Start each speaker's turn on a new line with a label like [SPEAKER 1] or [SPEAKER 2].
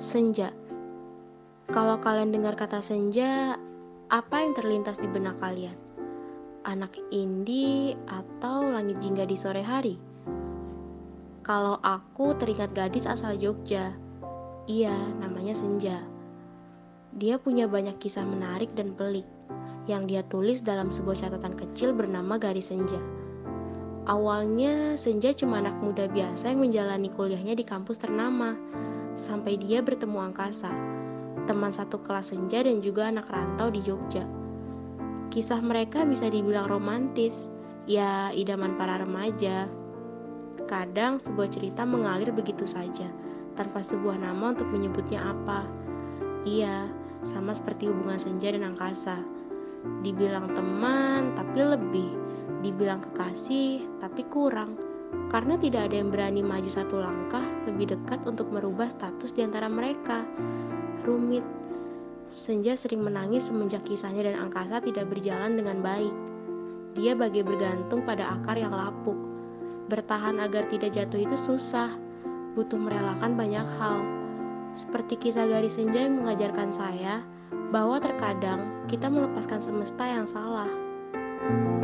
[SPEAKER 1] Senja. Kalau kalian dengar kata senja, apa yang terlintas di benak kalian? Anak indie atau langit jingga di sore hari? Kalau aku teringat gadis asal Jogja. Iya, namanya Senja. Dia punya banyak kisah menarik dan pelik yang dia tulis dalam sebuah catatan kecil bernama Garis Senja. Awalnya, Senja cuma anak muda biasa yang menjalani kuliahnya di kampus ternama sampai dia bertemu Angkasa, teman satu kelas senja dan juga anak rantau di Jogja. Kisah mereka bisa dibilang romantis, ya idaman para remaja. Kadang sebuah cerita mengalir begitu saja, tanpa sebuah nama untuk menyebutnya apa. Iya, sama seperti hubungan senja dan angkasa. Dibilang teman, tapi lebih. Dibilang kekasih, tapi kurang karena tidak ada yang berani maju satu langkah lebih dekat untuk merubah status di antara mereka. Rumit. Senja sering menangis semenjak kisahnya dan angkasa tidak berjalan dengan baik. Dia bagai bergantung pada akar yang lapuk. Bertahan agar tidak jatuh itu susah, butuh merelakan banyak hal. Seperti kisah garis senja yang mengajarkan saya bahwa terkadang kita melepaskan semesta yang salah. thank you